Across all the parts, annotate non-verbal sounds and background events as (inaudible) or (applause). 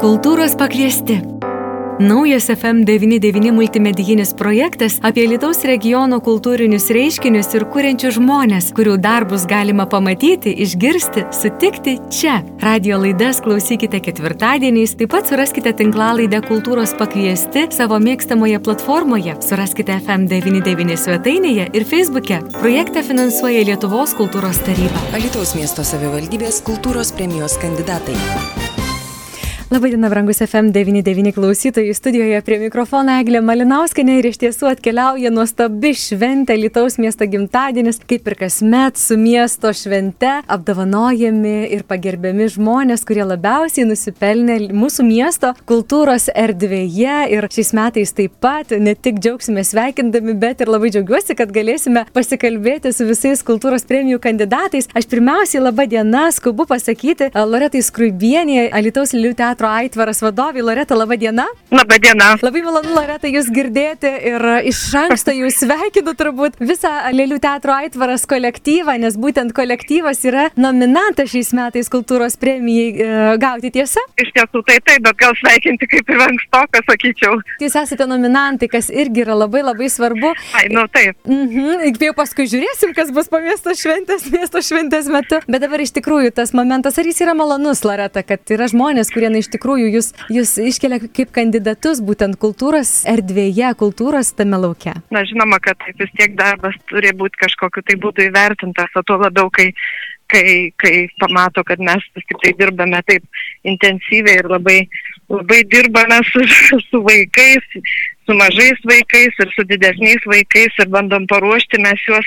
Kultūros pakviesti. Naujas FM99 multimedijinis projektas apie Lietuvos regiono kultūrinius reiškinius ir kuriančius žmonės, kurių darbus galima pamatyti, išgirsti, sutikti čia. Radio laidas klausykite ketvirtadieniais, taip pat suraskite tinklalaidę Kultūros pakviesti savo mėgstamoje platformoje, suraskite FM99 svetainėje ir Facebook'e. Projektą finansuoja Lietuvos kultūros taryba. Alitaus miesto savivaldybės kultūros premijos kandidatai. Labadiena, brangus FM99 klausytojai. Studijoje prie mikrofono Eglė Malinauskinė ir iš tiesų atkeliauja nuostabi šventė Lietuvos miesto gimtadienis, kaip ir kasmet su miesto švente apdovanojami ir pagerbiami žmonės, kurie labiausiai nusipelnė mūsų miesto kultūros erdvėje. Ir šiais metais taip pat ne tik džiaugsime sveikindami, bet ir labai džiaugiuosi, kad galėsime pasikalbėti su visais kultūros premijų kandidatais. Aš pirmiausiai laba diena, skubu pasakyti Loretai Skruibienė, Alitaus Liūtė teatro teatro Aitvaras vadovė Loreta, laba diena. Labą dieną. Labai malonu, Loreta, jūs girdėti ir iš anksto jūs sveikinu turbūt visą Lėlių teatro Aitvaras kolektyvą, nes būtent kolektyvas yra nominantas šiais metais kultūros premijai e, gauti tiesa? Iš tiesų tai taip, bet gal sveikinti kaip ir ankstoką, sakyčiau. Jūs esate nominantai, kas irgi yra labai labai svarbu. Ai, nu taip. Mhm, jau paskui žiūrėsim, kas bus po miesto šventės, miesto šventės metu. Bet dabar iš tikrųjų tas momentas, ar jis yra malonus, Loreta, kad yra žmonės, kurie na iš tikrųjų jūs, jūs iškelia kaip kandidatus būtent kultūros erdvėje, kultūros tame laukia? Na, žinoma, kad vis tiek darbas turi būti kažkokiu tai būdu įvertintas, o tuo labiau, kai, kai, kai pamato, kad mes vis tik tai dirbame taip intensyviai ir labai, labai dirbame su, su vaikais, su mažais vaikais ir su didesniais vaikais ir bandom paruošti mes juos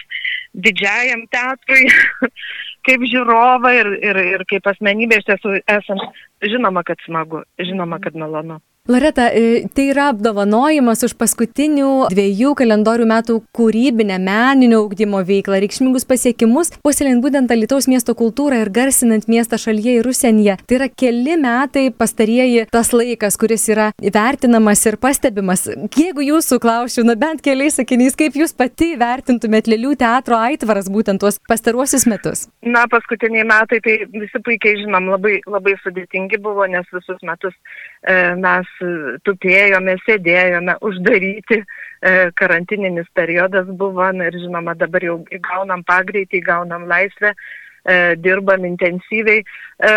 didžiajam teatrui (laughs) kaip žiūrovą ir, ir, ir kaip asmenybė iš tiesų esam, žinoma, kad smagu, žinoma, kad malonu. Loreta, e, tai yra apdovanojimas už paskutinių dviejų kalendorių metų kūrybinę meninio augdymo veiklą, reikšmingus pasiekimus, puoselint būtent Alitaus miesto kultūrą ir garsinant miestą šalyje ir užsienyje. Tai yra keli metai pastarieji tas laikas, kuris yra vertinamas ir pastebimas. Jeigu jūsų klausiu, na bent keliais sakiniais, kaip jūs pati vertintumėt Lėlių teatro aitvaras būtent tuos pastaruosius metus? Na, paskutiniai metai, tai visi puikiai žinom, labai, labai sudėtingi buvo, nes visus metus mes tupėjome, sėdėjome, uždaryti, e, karantininis periodas buvo na, ir žinoma dabar jau gaunam pagreitį, gaunam laisvę, e, dirbam intensyviai. E,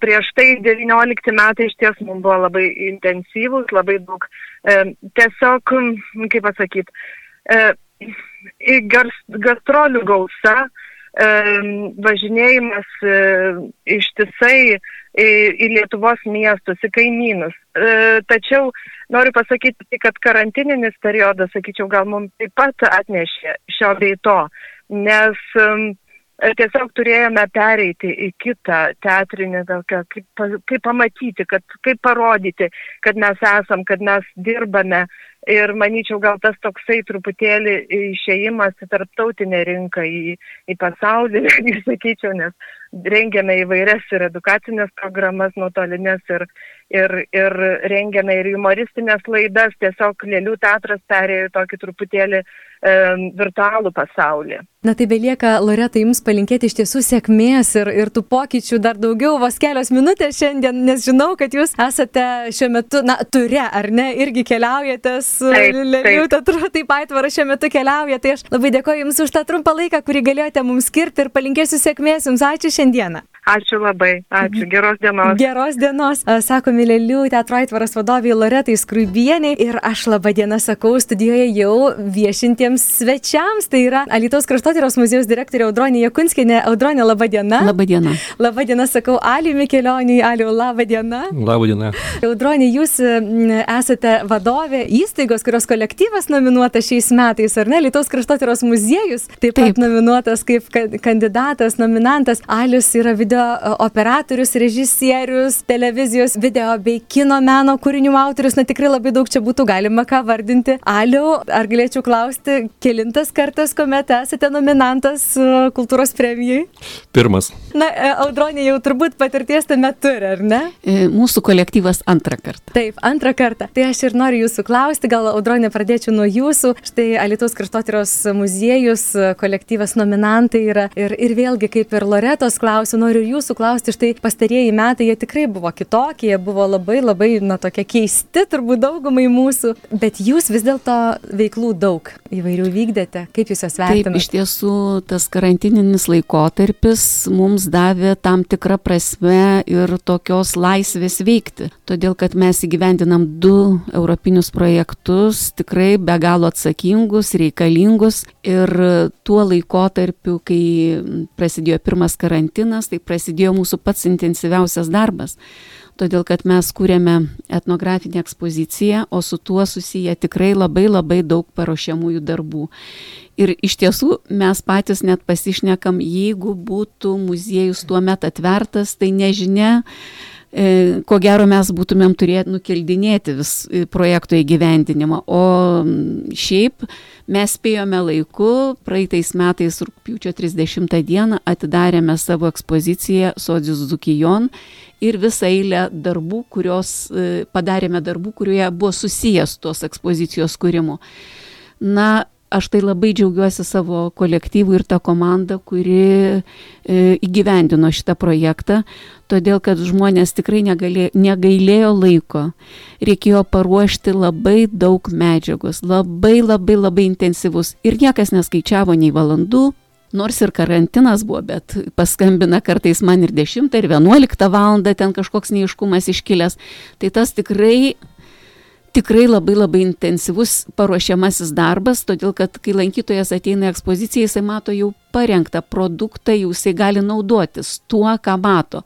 prieš tai 19 metai iš ties mums buvo labai intensyvūs, labai daug tiesiog, kaip pasakyti, gastrolių gausa, važinėjimas ištisai į Lietuvos miestus, į kaimynus. E, tačiau noriu pasakyti, kad karantininis periodas, sakyčiau, gal mums taip pat atnešė šio bei to, nes tiesiog turėjome pereiti į kitą teatrinį, tokią, kaip, kaip pamatyti, kad, kaip parodyti, kad mes esam, kad mes dirbame. Ir manyčiau, gal tas toksai truputėlį išėjimas į tarptautinę rinką, į, į pasaulį, (laughs) sakyčiau, nes rengiame įvairias ir edukacinės programas nuotolinės ir, ir, ir rengiame ir humoristinės laidas, tiesiog Lėlių teatras perėjo tokį truputėlį e, virtualų pasaulį. Na tai belieka, Loreta, jums palinkėti iš tiesų sėkmės ir, ir tų pokyčių dar daugiau, vos kelios minutės šiandien, nes žinau, kad jūs esate šiuo metu, na, ture, ar ne, irgi keliaujate su Lėlių teatru, taip aitvaras šiuo metu keliauja, tai aš labai dėkoju jums už tą trumpą laiką, kurį galėjote mums skirti ir palinkėsiu sėkmės jums. Ačiū šiandieną. Ačiū labai, ačiū, geros dienos. Geros dienos, sako Milėlių teatro aitvaras vadovė Loretai Skruibienė ir aš labą dieną sakau studijoje jau viešintiems svečiams, tai yra Alitos kraštotyros muziejaus direktorė Audronė Jakunskinė. Audronė, labą dieną. Labą dieną. Labą dieną sakau Aliu Mikelioniui, Aliu, labą dieną. Labą dieną. Audronė, jūs esate vadovė įstaigos, kurios kolektyvas nominuotas šiais metais, ar ne? Lietuvos kraštotyros muziejus taip, taip. pat nominuotas kaip kandidatas, nominantas. Alius yra video video operatorius, režisierius, televizijos, video bei kino meno kūrinių autorius. Na tikrai labai daug čia būtų galima ką vardinti. Aliu, ar galėčiau klausti, kilintas kartas, kuomet esate nominantas kultūros premijai? Pirmas. Na, e, Audronė jau turbūt patirties tame turi, ar ne? E, mūsų kolektyvas antrą kartą. Taip, antrą kartą. Tai aš ir noriu jūsų klausti, gal Audronė pradėčiau nuo jūsų. Štai Alitos kraštotyros muziejus, kolektyvas nominantai yra. Ir, ir vėlgi, kaip ir Loretos klausiu, noriu ir jūsų klausti, štai pastarieji metai jie tikrai buvo kitokie, jie buvo labai labai, na, tokie keisti turbūt daugumai mūsų, bet jūs vis dėlto veiklų daug įvairių vykdėte. Kaip jūs jas vertinate? Taip, iš tiesų tas karantininis laikotarpis mums davė tam tikrą prasme ir tokios laisvės veikti. Todėl, kad mes įgyvendinam du europinius projektus, tikrai be galo atsakingus, reikalingus. Ir tuo laikotarpiu, kai prasidėjo pirmas karantinas, tai prasidėjo mūsų pats intensyviausias darbas todėl kad mes kūrėme etnografinę ekspoziciją, o su tuo susiję tikrai labai labai daug paruošiamųjų darbų. Ir iš tiesų mes patys net pasišnekam, jeigu būtų muziejus tuo metu atvertas, tai nežinia, ko gero mes būtumėm turėję nukeldinėti vis e, projekto įgyvendinimą. O šiaip mes spėjome laiku, praeitais metais rūpiučio 30 dieną atidarėme savo ekspoziciją Sodžius Zukijon ir visą eilę darbų, kurios e, padarėme darbų, kurie buvo susijęs tos ekspozicijos kūrimu. Na, aš tai labai džiaugiuosi savo kolektyvų ir tą komandą, kuri e, įgyvendino šitą projektą, todėl kad žmonės tikrai negalė, negailėjo laiko. Reikėjo paruošti labai daug medžiagos, labai labai labai intensyvus ir niekas neskaičiavo nei valandų, nors ir karantinas buvo, bet paskambina kartais man ir 10 ir 11 valandą ten kažkoks neiškumas iškilęs. Tai tas tikrai tikrai labai labai intensyvus paruošiamasis darbas, todėl kad kai lankytojas ateina į ekspoziciją, jisai mato jau parengtą produktą, jau jisai gali naudotis tuo, ką mato.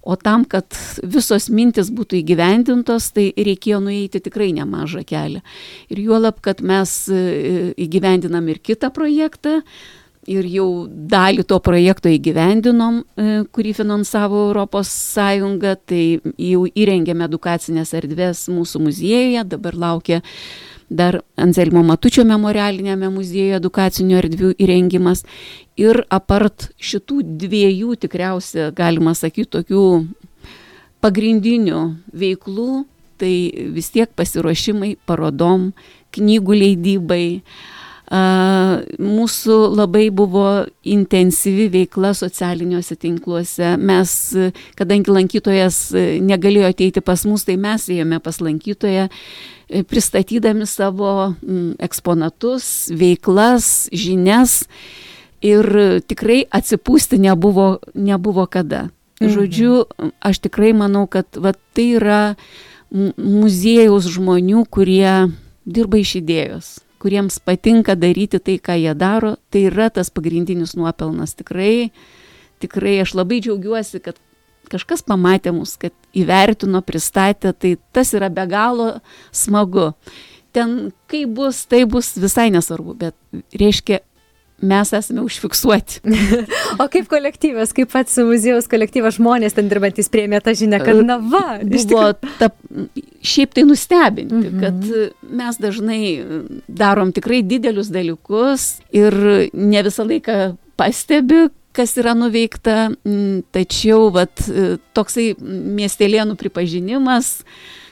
O tam, kad visos mintis būtų įgyvendintos, tai reikėjo nueiti tikrai nemažą kelią. Ir juolab, kad mes e, įgyvendinam ir kitą projektą, ir jau dalį to projekto įgyvendinom, e, kurį finansavo Europos Sąjunga, tai jau įrengėme edukacinės erdvės mūsų muziejuje, dabar laukia dar Anzelmo Matučio memorialinėme muziejuje edukacinių erdvių įrengimas. Ir apart šitų dviejų tikriausia, galima sakyti, tokių pagrindinių veiklų, tai vis tiek pasiruošimai parodom, knygų leidybai, uh, Mūsų labai buvo intensyvi veikla socialiniuose tinkluose. Mes, kadangi lankytojas negalėjo ateiti pas mus, tai mes ėjome pas lankytoją pristatydami savo eksponatus, veiklas, žinias ir tikrai atsipūsti nebuvo, nebuvo kada. Mhm. Žodžiu, aš tikrai manau, kad va, tai yra muziejaus žmonių, kurie dirba iš idėjos kuriems patinka daryti tai, ką jie daro, tai yra tas pagrindinis nuopelnas. Tikrai, tikrai aš labai džiaugiuosi, kad kažkas pamatė mus, kad įvertino, pristatė, tai tas yra be galo smagu. Ten kaip bus, tai bus visai nesvarbu, bet reiškia, mes esame užfiksuoti. (laughs) o kaip kolektyvas, kaip pats muziejaus kolektyvas žmonės ten dirbantis prieimė tą žinią, kad na va, buvo ta, šiaip tai nustebinti, mm -hmm. kad mes dažnai darom tikrai didelius dalykus ir ne visą laiką pastebi, kas yra nuveikta, tačiau vat, toksai miestelėnų pripažinimas,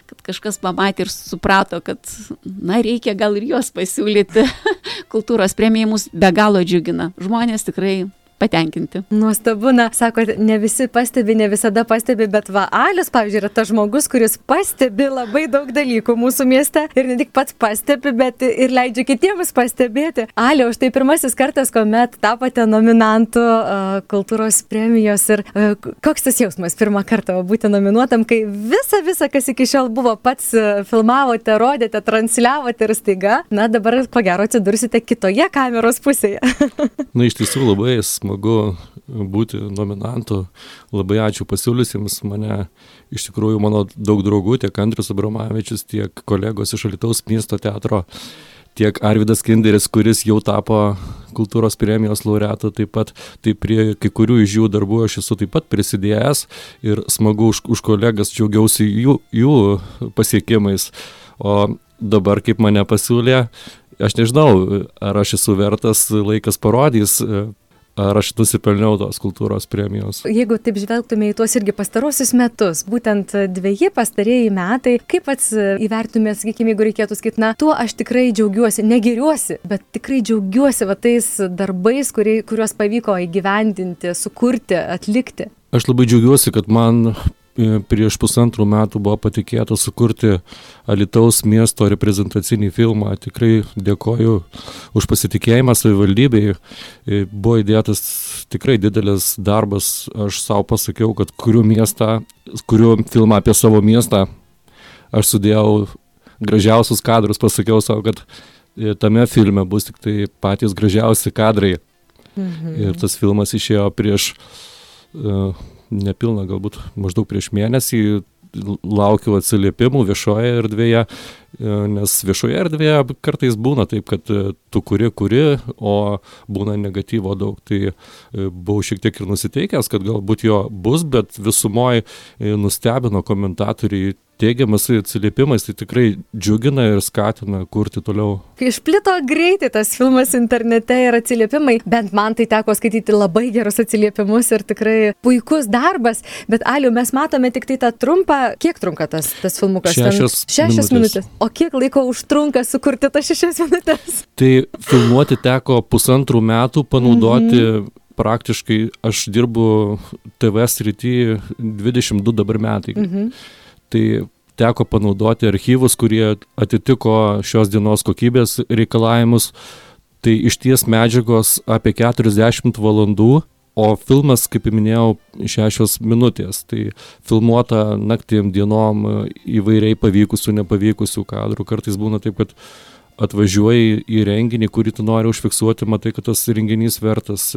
kad kažkas pamatė ir suprato, kad, na, reikia gal ir juos pasiūlyti. (laughs) Kultūros premija mus be galo džiugina. Žmonės tikrai patenkinti. Nuostabu, na, sako, ne visi pastebi, ne visada pastebi, bet va, Alius, pavyzdžiui, yra tas žmogus, kuris pastebi labai daug dalykų mūsų mieste ir ne tik pats pastebi, bet ir leidžia kitiems pastebėti. Aliu, štai pirmasis kartas, kuomet tapote nominantu uh, kultūros premijos ir uh, koks tas jausmas pirmą kartą būti nominuotam, kai visa, visa, kas iki šiol buvo, pats uh, filmavote, rodėte, transliavote ir staiga, na, dabar ko gero atsidursite kitoje kameros pusėje. (laughs) na, iš tiesų labai smagu smagu būti nominantu. Labai ačiū pasiūlysiems mane. Iš tikrųjų, mano daug draugų, tiek Andrius Abramavičius, tiek kolegos iš Alitaus miesto teatro, tiek Arvidas Kinderis, kuris jau tapo kultūros premijos laureatu, taip pat tai prie kai kurių iš jų darbų aš esu taip pat prisidėjęs ir smagu už, už kolegas džiaugiausi jų, jų pasiekimais. O dabar, kaip mane pasiūlė, aš nežinau, ar aš esu vertas, laikas parodys ar aš nusipelniau tos kultūros premijos. Jeigu taip žvelgtume į tuos irgi pastarosius metus, būtent dviejį pastarėjai metai, kaip pats įvertumėt, sakykime, jeigu reikėtų sakyti, na, tuo aš tikrai džiaugiuosi, negiriuosi, bet tikrai džiaugiuosi va tais darbais, kurie, kuriuos pavyko įgyvendinti, sukurti, atlikti. Aš labai džiaugiuosi, kad man prieš pusantrų metų buvo patikėta sukurti Alitaus miesto reprezentacinį filmą. Tikrai dėkoju už pasitikėjimą savivaldybei. Buvo įdėtas tikrai didelis darbas. Aš savo pasakiau, kad kuriu miestą, kuriu filmą apie savo miestą. Aš sudėjau gražiausius kadrus, pasakiau savo, kad tame filme bus tik tai patys gražiausi kadrai. Mhm. Ir tas filmas išėjo prieš uh, nepilną, galbūt maždaug prieš mėnesį laukiu atsiliepimų viešoje erdvėje, e, nes viešoje erdvėje kartais būna taip, kad e, tu kuri, kuri, o būna negatyvo daug. Tai e, buvau šiek tiek ir nusiteikęs, kad galbūt jo bus, bet visumoje nustebino komentatoriai teigiamas atsiliepimas, tai tikrai džiugina ir skatina kurti toliau. Išplito greitai tas filmas internete ir atsiliepimai, bent man tai teko skaityti labai gerus atsiliepimus ir tikrai puikus darbas, bet Aliu, mes matome tik tai tą trumpą, kiek trunka tas, tas filmukas? Šešias, šešias minutės. minutės. O kiek laiko užtrunka sukurti tas šešias minutės? Tai filmuoti teko pusantrų metų, panaudoti mm -hmm praktiškai aš dirbu TV srity 22 dabar metai. Mhm tai teko panaudoti archyvus, kurie atitiko šios dienos kokybės reikalavimus. Tai iš ties medžiagos apie 40 valandų, o filmas, kaip minėjau, šešios minutės. Tai filmuota naktim dienom įvairiai pavykusių, nepavykusių kadrų. Kartais būna taip, kad atvažiuoji į renginį, kurį tu nori užfiksuoti, matai, kad tas renginys vertas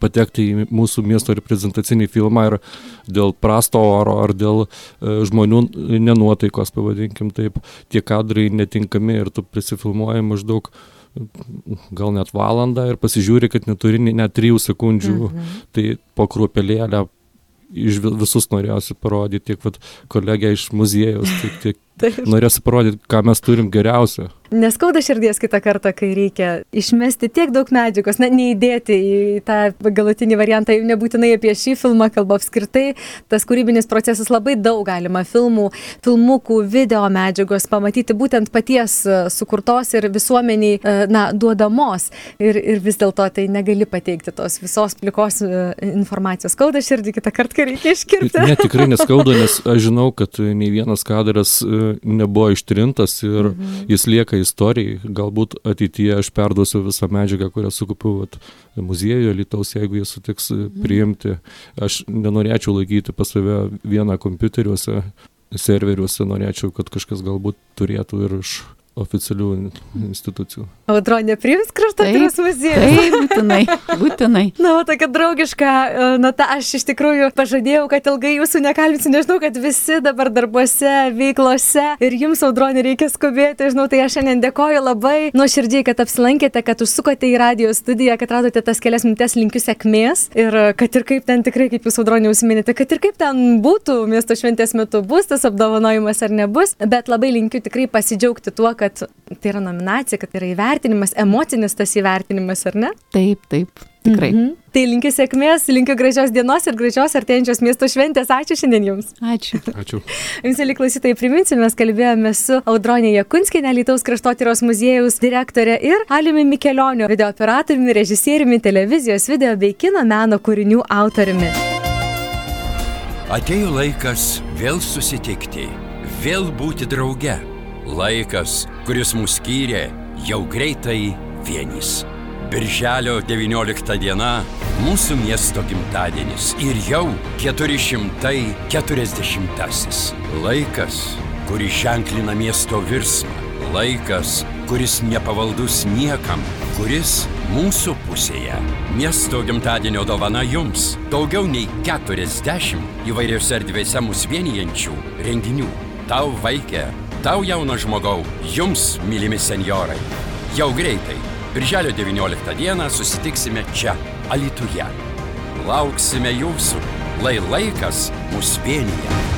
patekti į mūsų miesto reprezentacinį filmą ir dėl prasto oro ar dėl e, žmonių nenuotaikos, pavadinkim taip, tie kadrai netinkami ir tu prisifilmuoji maždaug gal net valandą ir pasižiūri, kad neturi net trijų sekundžių, mhm. tai po kruopelėlę iš visus norėjosi parodyti, tiek vat, kolegė iš muziejaus, tiek, tiek norėjosi parodyti, ką mes turim geriausio. Neskauda širdies kitą kartą, kai reikia išmesti tiek daug medžiagos, na, neįdėti į tą galutinį variantą, nebūtinai apie šį filmą kalba apskritai, tas kūrybinis procesas labai daug galima filmų, filmukų, video medžiagos pamatyti būtent paties e, sukurtos ir visuomeniai, e, na, duodamos. Ir, ir vis dėlto tai negali pateikti tos visos plikos e, informacijos. Skauda širdį kitą kartą, kai reikia iškirpti. Ne, tikrai (laughs) neskauda, nes aš žinau, kad nei vienas kadras nebuvo ištrintas ir mhm. jis lieka istorijai. Galbūt ateityje aš perduosiu visą medžiagą, kurią sukaupiau muziejuje Lietuvos, jeigu jie sutiks mhm. priimti. Aš nenorėčiau laikyti pas save vieną kompiuteriuose, serveriuose, norėčiau, kad kažkas galbūt turėtų ir iš oficialių institucijų. Audronė priims kraštotyros muziejų. Taip, būtinai, būtinai. (laughs) Na, o tokia draugiška, e, na, ta aš iš tikrųjų pažadėjau, kad ilgai jūsų nekalbinsiu, nežinau, kad visi dabar darbuose, veiklose ir jums, Audronė, reikia skubėti, žinau, tai aš šiandien dėkoju labai nuoširdžiai, kad apsilankėte, kad užsukote į radio studiją, kad radote tas kelias minutės linkiu sėkmės ir kad ir kaip ten tikrai, kaip jūs, Audronė, užsiminėte, kad ir kaip ten būtų miesto šventės metu, bus tas apdovanojimas ar nebus, bet labai linkiu tikrai pasidžiaugti tuo, kad kad tai yra nominacija, kad tai yra įvertinimas, emocinis tas įvertinimas, ar ne? Taip, taip, tikrai. Mhm. Tai linkiu sėkmės, linkiu gražios dienos ir gražios artėjančios miesto šventės. Ačiū šiandien Jums. Ačiū. Ačiū. Jums, mėly klausytojai, priminsiu, mes kalbėjome su Audronė Jakunskinė, Lietuvos kraštotyros muziejaus direktorė ir Aliumi Mikelioniu, video operatoriumi, režisieriumi, televizijos, video bei kino meno kūrinių autoriumi. Atėjo laikas vėl susitikti, vėl būti drauge Laikas, kuris mus skyrė, jau greitai vienys. Birželio 19 diena - mūsų miesto gimtadienis ir jau 440-asis. Laikas, kuris ženklina miesto virsmą. Laikas, kuris nepavaldus niekam, kuris mūsų pusėje. Miesto gimtadienio dovana jums - daugiau nei 40 įvairiose erdvėse mus vienijančių renginių. Tau vaikė Tau jaunas žmogau, jums, mylimi senjorai. Jau greitai, birželio 19 dieną susitiksime čia, Alituje. Lauksime jūsų, lai laikas mus vienyje.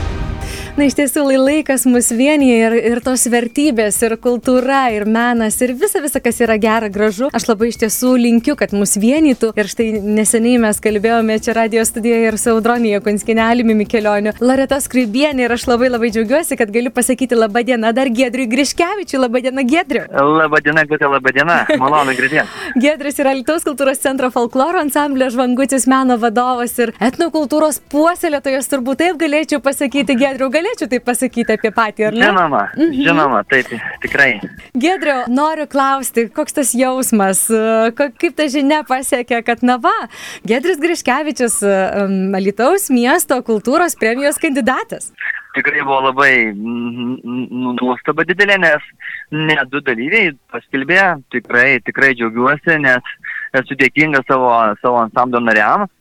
Na, iš tiesų, laikas mus vienyje ir, ir tos vertybės, ir kultūra, ir menas, ir visa, visa, kas yra gera, gražu. Aš labai iš tiesų linkiu, kad mus vienytų. Ir štai neseniai mes kalbėjome čia radio studijoje ir su Audronija Kunskinelimi Mikelioniu. Loreta Skrybienė ir aš labai labai džiaugiuosi, kad galiu pasakyti laba diena dar Gedriui Griškevičiui. Labą dieną, Gedriu. Labą dieną, Gutė, labą dieną. Malonu girdėti. (laughs) Gedris yra Lietuvos kultūros centro folkloro ansamblio žvangutis meno vadovas ir etnokultūros puoselėtojas, turbūt taip galėčiau pasakyti, Gedriu, galėčiau taip pasakyti apie patį, ar ne? Žinoma, mhm. žinoma, taip, tikrai. Gedriu, noriu klausti, koks tas jausmas, kaip ta žinia pasiekė, kad na va, Gedris Griškevičius, Lietuvos miesto kultūros premijos kandidatas tikrai buvo labai nu, nuostaba didelė, nes ne du dalyviai paskelbė, tikrai, tikrai džiaugiuosi, nes esu dėkinga savo, savo ansamblio nariams, e,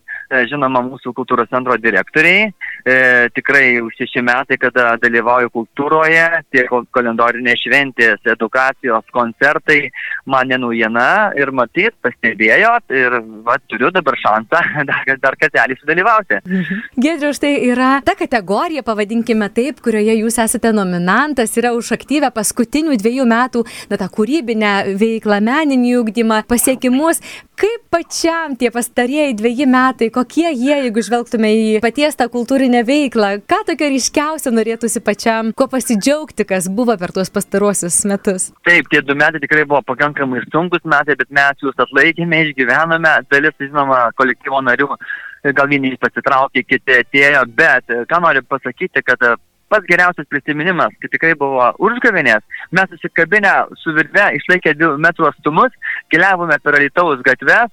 žinoma, mūsų kultūros centro direktoriai, e, tikrai už šeši metai, kada dalyvauju kultūroje, tiek kalendorinės šventės, edukacijos, koncertai, man nenaujiena ir matyt, pastebėjot ir va, turiu dabar šansą (laughs) dar, dar kartelį sudalyvauti. Mhm. Gedriu, štai yra ta kategorija, pavadinkime taip, kurioje jūs esate nominantas, yra už aktyvę paskutinių dviejų metų, na, tą kūrybinę veiklą, meninį ūkdymą, pasiekimus. Kaip pačiam tie pastarieji dviejį metai, kokie jie, jeigu žvelgtume į paties tą kultūrinę veiklą. Ką tokio ryškiausio norėtųsi pačiam, kuo pasidžiaugti, kas buvo per tuos pastaruosius metus? Taip, tie du metai tikrai buvo pakankamai sunkus metai, bet mes juos atlaikėme, išgyvenome, dalis, žinoma, kolektyvo narių gal vieni pasitraukė, kiti atėjo, bet ką noriu pasakyti, kad pats geriausias prisiminimas, kai tikrai buvo užgavinės, mes susikabinę su virve išlaikę 2 metrų atstumus, keliavome per Alitaus gatves,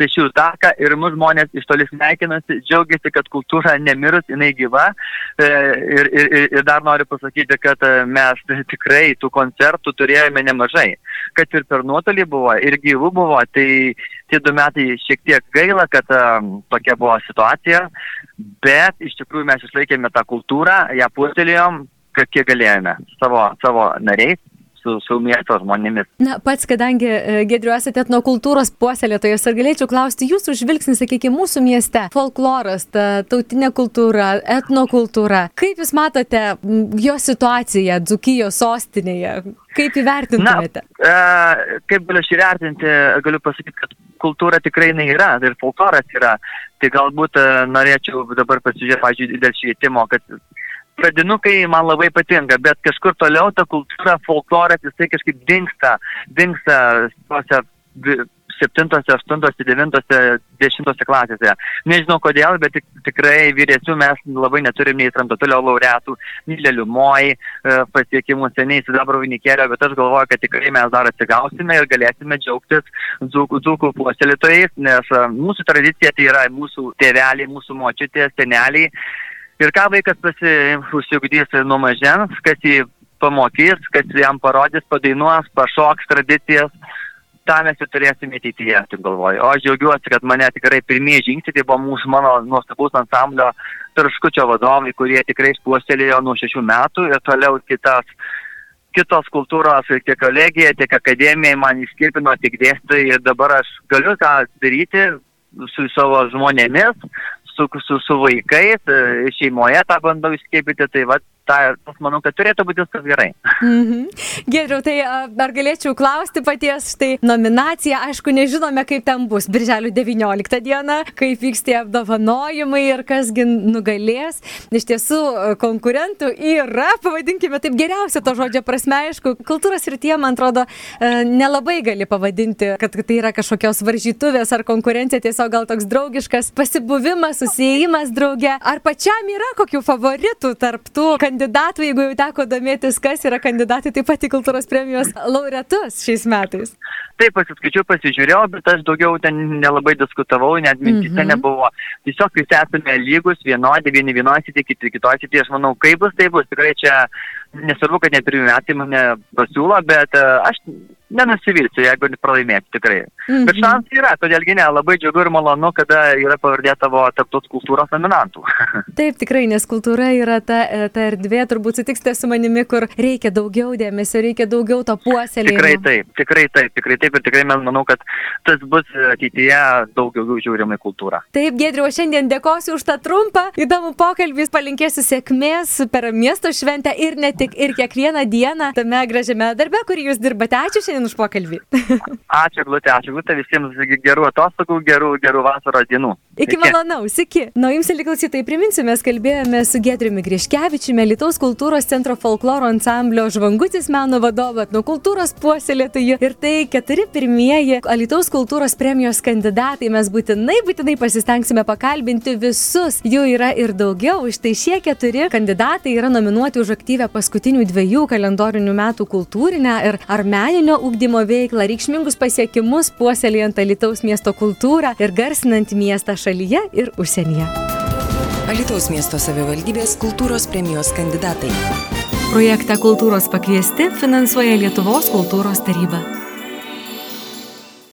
pešių taką ir mūsų žmonės iš toli sveikinasi, džiaugiasi, kad kultūra nemirus, jinai gyva. E, ir, ir, ir dar noriu pasakyti, kad e, mes tikrai tų koncertų turėjome nemažai. Kad ir per nuotolį buvo, ir gyvų buvo, tai tie du metai šiek tiek gaila, kad tokia buvo situacija, bet iš tikrųjų mes išlaikėme tą kultūrą, ją puoselėjom, kiek galėjome savo, savo nariais su, su miesto žmonėmis. Na, pats, kadangi e, Gedriu esate etnokultūros puoselėtojas, ar galėčiau klausti jūsų žvilgsnį, sakykime, mūsų mieste, folkloras, ta tautinė kultūra, etnokultūra. Kaip Jūs matote jo situaciją Dzukijos sostinėje? Kaip įvertintumėte? Na, e, kaip galiu aš įvertinti, galiu pasakyti, kad kultūra tikrai yra ir folkloras yra. Tai galbūt e, norėčiau dabar pasižiūrėti, pažiūrėjau, dėl švietimo, kad pradinukai man labai patinka, bet kažkur toliau ta kultūra, folkloras, jisai kažkaip dinksta, dinksta tose 7, 8, 9, 10 klasėse. Nežinau kodėl, bet tik, tikrai vyresnių mes labai neturim nei Tramtatulio laureatų, nei Leliumoj e, pasiekimų seniai sidabro vainikėlio, bet aš galvoju, kad tikrai mes dar atsigausime ir galėsime džiaugtis dzūkų, dzūkų puoselėtojais, nes e, mūsų tradicija tai yra mūsų tėveliai, mūsų močiutės, seneliai Ir ką vaikas pasiugdys nuo mažens, kas jį pamokys, kas jam parodys, padainuos, pašoks tradicijas, tą mes ir turėsime ateityje, tik galvoju. O aš džiaugiuosi, kad mane tikrai pirmieji žingsniai, tai buvo mūsų mano nuostabus ansamblio tarškučio vadovai, kurie tikrai puoselėjo nuo šešių metų ir toliau kitas kitos kultūros, tiek kolegija, tiek akademija man įskirpino tik dėstytojai ir dabar aš galiu tą daryti su savo žmonėmis, su, su, su vaikais, e, šeimoje tą bandau įskiepyti, tai va, tą, manau, kad turėtų būti viskas gerai. -hmm. Geriau, tai dar galėčiau klausti paties, štai nominacija, aišku, nežinome, kaip ten bus. Birželio 19 dieną, kaip vyks tie apdovanojimai ir kasgi nugalės. Iš tiesų, konkurentų yra, pavadinkime taip geriausia to žodžio prasme, aišku, kultūros ir tie, man atrodo, nelabai gali pavadinti, kad tai yra kažkokios varžytuvės ar konkurencija, tiesiog gal toks draugiškas pasibuvimas, susijimas drauge. Ar pačiam yra kokių favoritų tarp tų kandidatų? Kandidatų, jeigu jau teko domėtis, kas yra kandidatai taip pat į kultūros premijos laureatus šiais metais. Taip, pasiskaičiau, pasižiūrėjau, bet aš daugiau ten nelabai diskutavau, net mintise mm -hmm. nebuvo. Tiesiog visi esame lygus, vienodi, vieni vienoj sitį, kiti kitoj sitį. Aš manau, kaip bus, tai bus. Tikrai čia nesvarbu, kad ne pirmie metai mane pasiūlo, bet uh, aš nenusivilsiu, jeigu pralaimėti tikrai. Mhm. Bet šansai yra, todėlgi ne, labai džiugu ir malonu, kada yra pavardė tavo taptos kultūros nominantų. (laughs) Taip, tikrai, nes kultūra yra ta, e, ta erdvė, turbūt sutiksite su manimi, kur reikia daugiau dėmesio, reikia daugiau to puoselėjimo. Tikrai taip, tikrai taip, tikrai taip ir tikrai manau, kad tas bus ateityje daug daugiau žiūrima į kultūrą. Taip, Gedriu, šiandien dėkosiu už tą trumpą, įdomų pokalbį, palinkėsiu sėkmės per miesto šventę ir ne tik, ir kiekvieną dieną tame gražiame darbe, kurį jūs dirbate. Ačiū šiandien už pokalbį. (laughs) ačiū, Glutė, ačiū, Glutė, visiems gerų atostogų, gerų, gerų vasaros dienų. Iki malonaus, iki. Na, jums, liklausytai, priminsiu, mes kalbėjome su Gedriumi Griškevičiumi, Lietuvos kultūros centro folkloro ansamblio žvangutis meno vadovu, nuo kultūros puoselėtojų. Ir tai keturi pirmieji Lietuvos kultūros premijos kandidatai. Mes būtinai, būtinai pasistengsime pakalbinti visus. Jų yra ir daugiau. Iš tai šie keturi kandidatai yra nominuoti už aktyvę paskutinių dviejų kalendorinių metų kultūrinę ir ar meninio ugdymo veiklą, reikšmingus pasiekimus puoselėjant Lietuvos miesto kultūrą ir garsinant miestą šalyje ir užsienyje. Alitaus miesto savivaldybės kultūros premijos kandidatai. Projektą Kultūros pakviesti finansuoja Lietuvos kultūros taryba.